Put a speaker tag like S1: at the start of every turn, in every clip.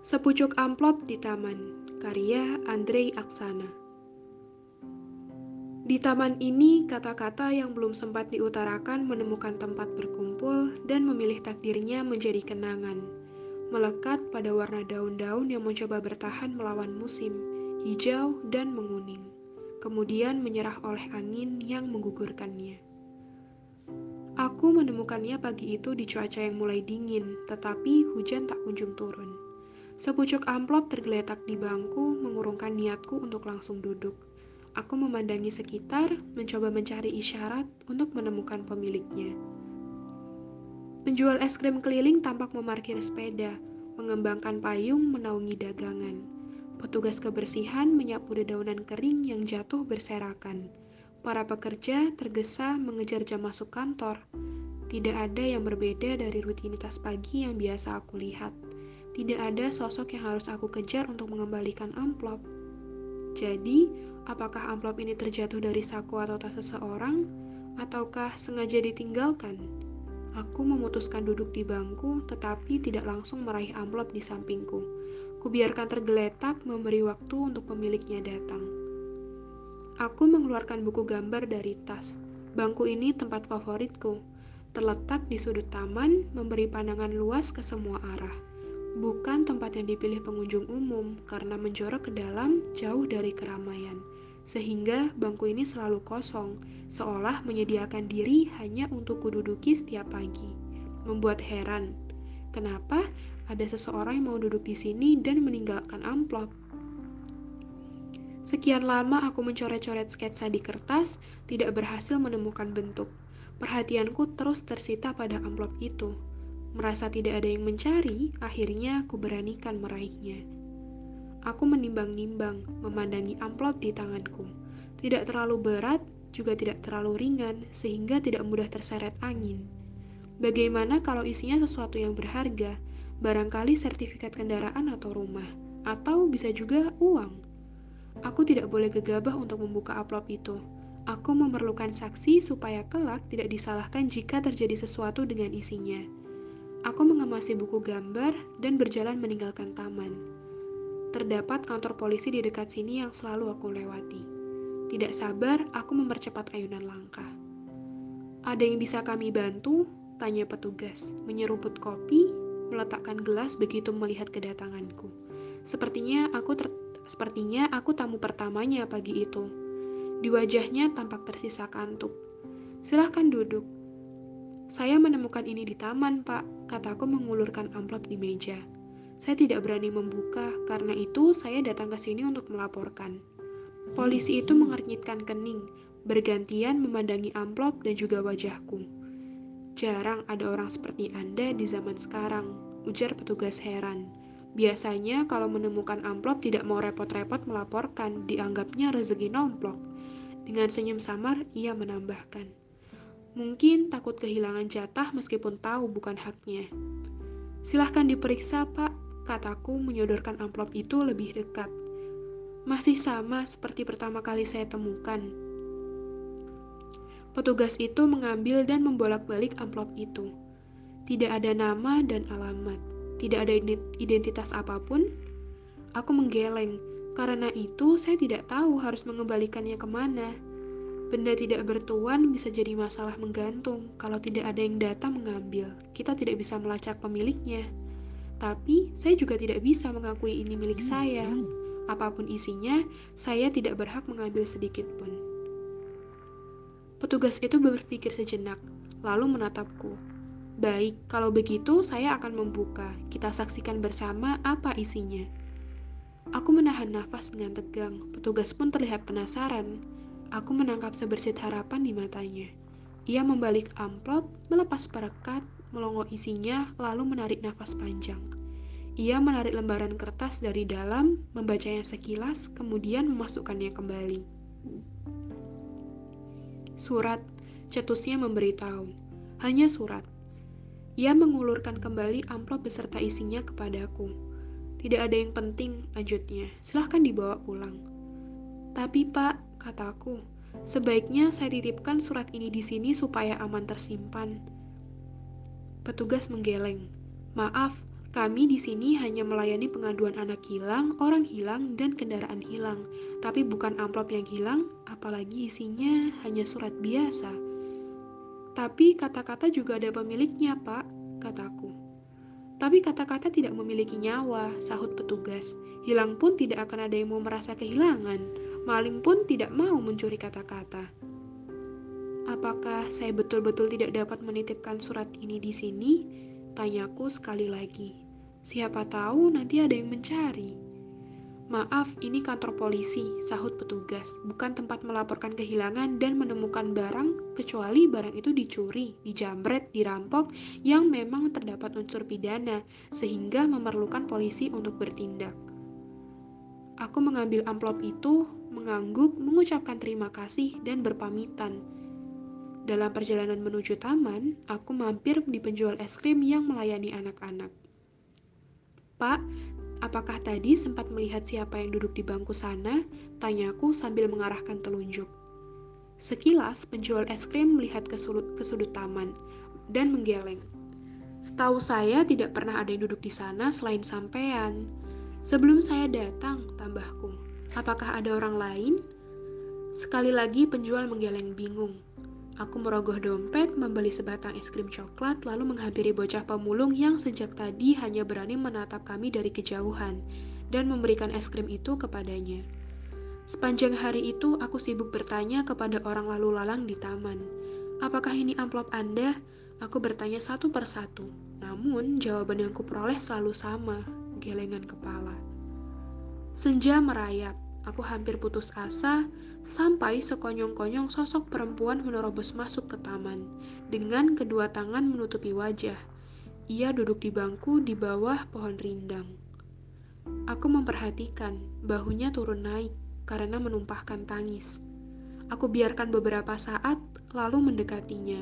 S1: Sepucuk amplop di taman, karya Andrei Aksana. Di taman ini, kata-kata yang belum sempat diutarakan menemukan tempat berkumpul dan memilih takdirnya menjadi kenangan. Melekat pada warna daun-daun yang mencoba bertahan melawan musim, hijau dan menguning. Kemudian menyerah oleh angin yang menggugurkannya. Aku menemukannya pagi itu di cuaca yang mulai dingin, tetapi hujan tak kunjung turun. Sepucuk amplop tergeletak di bangku, mengurungkan niatku untuk langsung duduk. Aku memandangi sekitar, mencoba mencari isyarat untuk menemukan pemiliknya. Penjual es krim keliling tampak memarkir sepeda, mengembangkan payung menaungi dagangan. Petugas kebersihan menyapu dedaunan kering yang jatuh berserakan. Para pekerja tergesa mengejar jam masuk kantor. Tidak ada yang berbeda dari rutinitas pagi yang biasa aku lihat. Tidak ada sosok yang harus aku kejar untuk mengembalikan amplop. Jadi, apakah amplop ini terjatuh dari saku atau tas seseorang, ataukah sengaja ditinggalkan? Aku memutuskan duduk di bangku, tetapi tidak langsung meraih amplop di sampingku. Kubiarkan tergeletak, memberi waktu untuk pemiliknya datang. Aku mengeluarkan buku gambar dari tas. Bangku ini tempat favoritku. Terletak di sudut taman, memberi pandangan luas ke semua arah. Bukan tempat yang dipilih pengunjung umum karena menjorok ke dalam jauh dari keramaian. Sehingga bangku ini selalu kosong, seolah menyediakan diri hanya untuk kududuki setiap pagi. Membuat heran, kenapa ada seseorang yang mau duduk di sini dan meninggalkan amplop? Sekian lama aku mencoret-coret sketsa di kertas, tidak berhasil menemukan bentuk. Perhatianku terus tersita pada amplop itu. Merasa tidak ada yang mencari, akhirnya aku beranikan meraihnya. Aku menimbang-nimbang, memandangi amplop di tanganku. Tidak terlalu berat, juga tidak terlalu ringan, sehingga tidak mudah terseret angin. Bagaimana kalau isinya sesuatu yang berharga, barangkali sertifikat kendaraan atau rumah, atau bisa juga uang? Aku tidak boleh gegabah untuk membuka amplop itu. Aku memerlukan saksi supaya kelak tidak disalahkan jika terjadi sesuatu dengan isinya. Aku mengemasi buku gambar dan berjalan meninggalkan taman. Terdapat kantor polisi di dekat sini yang selalu aku lewati. Tidak sabar, aku mempercepat ayunan langkah. Ada yang bisa kami bantu? Tanya petugas, menyeruput kopi, meletakkan gelas begitu melihat kedatanganku. Sepertinya aku ter Sepertinya aku tamu pertamanya pagi itu. Di wajahnya tampak tersisa kantuk. Silahkan duduk. Saya menemukan ini di taman, Pak, kataku mengulurkan amplop di meja. Saya tidak berani membuka, karena itu saya datang ke sini untuk melaporkan. Polisi itu mengernyitkan kening, bergantian memandangi amplop dan juga wajahku. Jarang ada orang seperti Anda di zaman sekarang, ujar petugas heran. Biasanya kalau menemukan amplop tidak mau repot-repot melaporkan, dianggapnya rezeki nomplok. Dengan senyum samar, ia menambahkan. Mungkin takut kehilangan jatah meskipun tahu bukan haknya. Silahkan diperiksa, Pak, kataku menyodorkan amplop itu lebih dekat. Masih sama seperti pertama kali saya temukan. Petugas itu mengambil dan membolak-balik amplop itu. Tidak ada nama dan alamat tidak ada identitas apa pun, aku menggeleng. Karena itu, saya tidak tahu harus mengembalikannya ke mana. Benda tidak bertuan bisa jadi masalah menggantung kalau tidak ada yang datang mengambil. Kita tidak bisa melacak pemiliknya. Tapi, saya juga tidak bisa mengakui ini milik saya. Apa pun isinya, saya tidak berhak mengambil sedikit pun. Petugas itu berpikir sejenak, lalu menatapku. Baik, kalau begitu saya akan membuka. Kita saksikan bersama apa isinya. Aku menahan nafas dengan tegang. Petugas pun terlihat penasaran. Aku menangkap sebersit harapan di matanya. Ia membalik amplop, melepas perekat, melongo isinya, lalu menarik nafas panjang. Ia menarik lembaran kertas dari dalam, membacanya sekilas, kemudian memasukkannya kembali. Surat, cetusnya memberitahu. Hanya surat. Ia mengulurkan kembali amplop beserta isinya kepadaku. Tidak ada yang penting, lanjutnya. Silahkan dibawa pulang. Tapi pak, kataku, sebaiknya saya titipkan surat ini di sini supaya aman tersimpan. Petugas menggeleng. Maaf, Kami di sini hanya melayani pengaduan anak hilang, orang hilang, dan kendaraan hilang. Tapi bukan amplop yang hilang, apalagi isinya hanya surat biasa. Tapi kata-kata juga ada pemiliknya, Pak, kataku. Tapi kata-kata tidak memiliki nyawa, sahut petugas. Hilang pun tidak akan ada yang mau merasa kehilangan. Maling pun tidak mau mencuri kata-kata. Apakah saya betul-betul tidak dapat menitipkan surat ini di sini? Tanyaku sekali lagi. Siapa tahu nanti ada yang mencari. Maaf, ini kantor polisi, sahut petugas, bukan tempat melaporkan kehilangan dan menemukan barang, kecuali barang itu dicuri, dijamret, dirampok, yang memang terdapat unsur pidana, sehingga memerlukan polisi untuk bertindak. Aku mengambil amplop itu, mengangguk, mengucapkan terima kasih, dan berpamitan. Dalam perjalanan menuju taman, aku mampir di penjual es krim yang melayani anak-anak. Pak, apakah tadi sempat melihat siapa yang duduk di bangku sana? Tanyaku sambil mengarahkan telunjuk. Sekilas, penjual es krim melihat ke sudut, ke sudut taman dan menggeleng. Setahu saya tidak pernah ada yang duduk di sana selain sampean. Sebelum saya datang, tambahku. Apakah ada orang lain? Sekali lagi penjual menggeleng bingung. Aku merogoh dompet, membeli sebatang es krim coklat, lalu menghampiri bocah pemulung yang sejak tadi hanya berani menatap kami dari kejauhan, dan memberikan es krim itu kepadanya. Sepanjang hari itu, aku sibuk bertanya kepada orang lalu lalang di taman. Apakah ini amplop Anda? Aku bertanya satu persatu. Namun, jawaban yang kuperoleh selalu sama, gelengan kepala. Senja merayap. Aku hampir putus asa, Sampai sekonyong-konyong sosok perempuan menerobos masuk ke taman, dengan kedua tangan menutupi wajah. Ia duduk di bangku di bawah pohon rindang. Aku memperhatikan, bahunya turun naik karena menumpahkan tangis. Aku biarkan beberapa saat, lalu mendekatinya.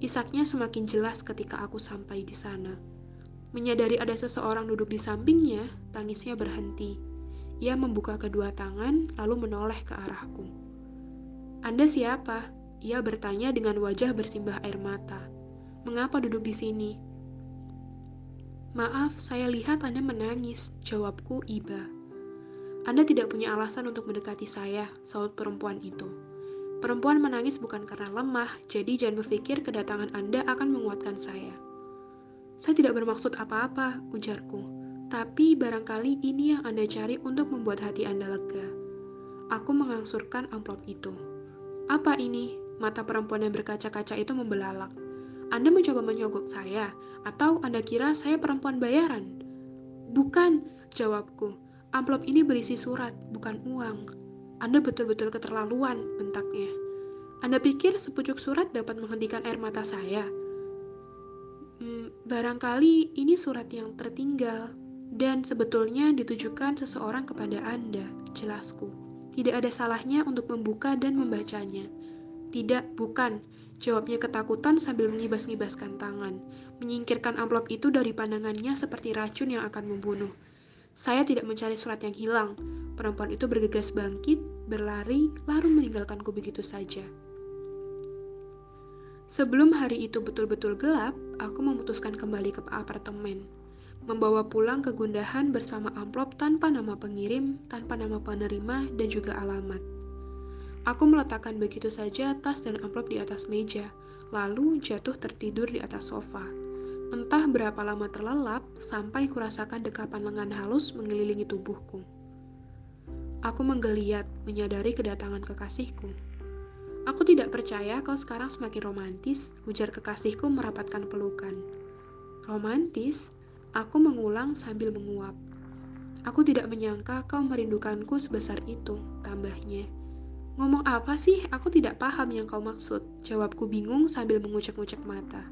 S1: Isaknya semakin jelas ketika aku sampai di sana. Menyadari ada seseorang duduk di sampingnya, tangisnya berhenti ia membuka kedua tangan, lalu menoleh ke arahku. "Anda siapa?" Ia bertanya dengan wajah bersimbah air mata. "Mengapa duduk di sini?" "Maaf, saya lihat Anda menangis," jawabku iba. "Anda tidak punya alasan untuk mendekati saya," saut perempuan itu. Perempuan menangis bukan karena lemah, jadi jangan berpikir kedatangan Anda akan menguatkan saya. Saya tidak bermaksud apa-apa, ujarku. Tapi barangkali ini yang Anda cari untuk membuat hati Anda lega. Aku mengangsurkan amplop itu. Apa ini? Mata perempuan yang berkaca-kaca itu membelalak. Anda mencoba menyogok saya, atau Anda kira saya perempuan bayaran? Bukan, jawabku. Amplop ini berisi surat, bukan uang. Anda betul-betul keterlaluan, bentaknya. Anda pikir sepucuk surat dapat menghentikan air mata saya? Hmm, barangkali ini surat yang tertinggal, dan sebetulnya ditujukan seseorang kepada Anda, jelasku. Tidak ada salahnya untuk membuka dan membacanya. Tidak, bukan. Jawabnya ketakutan sambil mengibas-ngibaskan tangan, menyingkirkan amplop itu dari pandangannya seperti racun yang akan membunuh. Saya tidak mencari surat yang hilang. Perempuan itu bergegas bangkit, berlari, lalu meninggalkanku begitu saja. Sebelum hari itu betul-betul gelap, aku memutuskan kembali ke apartemen membawa pulang kegundahan bersama amplop tanpa nama pengirim, tanpa nama penerima, dan juga alamat. Aku meletakkan begitu saja tas dan amplop di atas meja, lalu jatuh tertidur di atas sofa. Entah berapa lama terlelap, sampai kurasakan dekapan lengan halus mengelilingi tubuhku. Aku menggeliat, menyadari kedatangan kekasihku. Aku tidak percaya kau sekarang semakin romantis, ujar kekasihku merapatkan pelukan. Romantis? Aku mengulang sambil menguap. Aku tidak menyangka kau merindukanku sebesar itu, tambahnya. Ngomong apa sih? Aku tidak paham yang kau maksud. Jawabku bingung sambil mengucek-ngucek mata.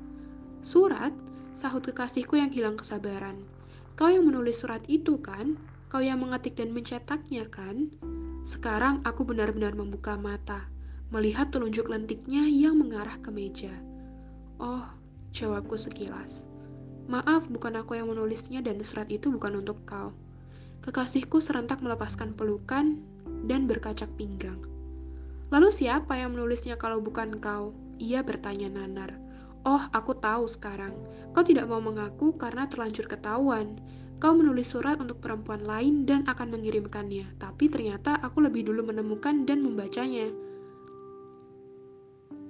S1: Surat? Sahut kekasihku yang hilang kesabaran. Kau yang menulis surat itu kan? Kau yang mengetik dan mencetaknya kan? Sekarang aku benar-benar membuka mata, melihat telunjuk lentiknya yang mengarah ke meja. Oh, jawabku sekilas. Maaf, bukan aku yang menulisnya dan surat itu bukan untuk kau. Kekasihku serentak melepaskan pelukan dan berkacak pinggang. Lalu siapa yang menulisnya kalau bukan kau? Ia bertanya nanar. Oh, aku tahu sekarang. Kau tidak mau mengaku karena terlanjur ketahuan. Kau menulis surat untuk perempuan lain dan akan mengirimkannya, tapi ternyata aku lebih dulu menemukan dan membacanya.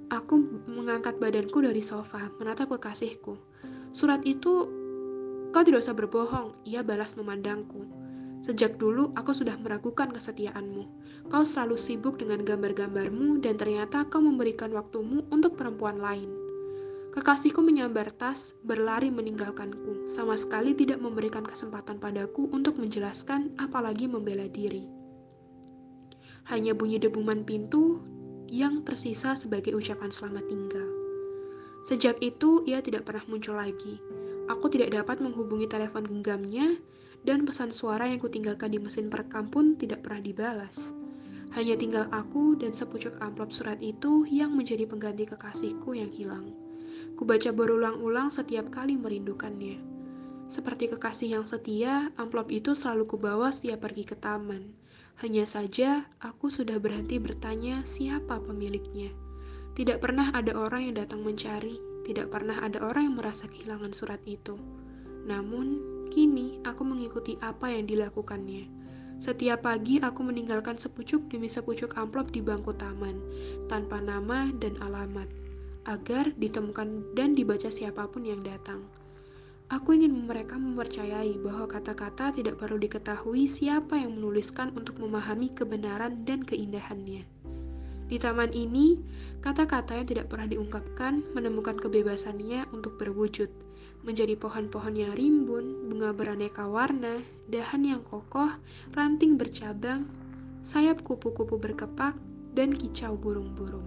S1: Aku mengangkat badanku dari sofa, menatap kekasihku. Surat itu, kau tidak usah berbohong, ia balas memandangku. Sejak dulu aku sudah meragukan kesetiaanmu. Kau selalu sibuk dengan gambar-gambarmu dan ternyata kau memberikan waktumu untuk perempuan lain. Kekasihku menyambar tas, berlari meninggalkanku, sama sekali tidak memberikan kesempatan padaku untuk menjelaskan, apalagi membela diri. Hanya bunyi debuman pintu yang tersisa sebagai ucapan selamat tinggal. Sejak itu, ia tidak pernah muncul lagi. Aku tidak dapat menghubungi telepon genggamnya, dan pesan suara yang kutinggalkan di mesin perekam pun tidak pernah dibalas. Hanya tinggal aku dan sepucuk amplop surat itu yang menjadi pengganti kekasihku yang hilang. Kubaca berulang-ulang setiap kali merindukannya. Seperti kekasih yang setia, amplop itu selalu kubawa setiap pergi ke taman. Hanya saja, aku sudah berhenti bertanya siapa pemiliknya. Tidak pernah ada orang yang datang mencari, tidak pernah ada orang yang merasa kehilangan surat itu. Namun, kini aku mengikuti apa yang dilakukannya. Setiap pagi aku meninggalkan sepucuk demi sepucuk amplop di bangku taman, tanpa nama dan alamat agar ditemukan dan dibaca siapa pun yang datang. Aku ingin mereka mempercayai bahwa kata-kata tidak perlu diketahui siapa yang menuliskan untuk memahami kebenaran dan keindahannya. Di taman ini, kata-kata yang tidak pernah diungkapkan menemukan kebebasannya untuk berwujud, menjadi pohon-pohon yang rimbun, bunga beraneka warna, dahan yang kokoh, ranting bercabang, sayap kupu-kupu berkepak, dan kicau burung-burung.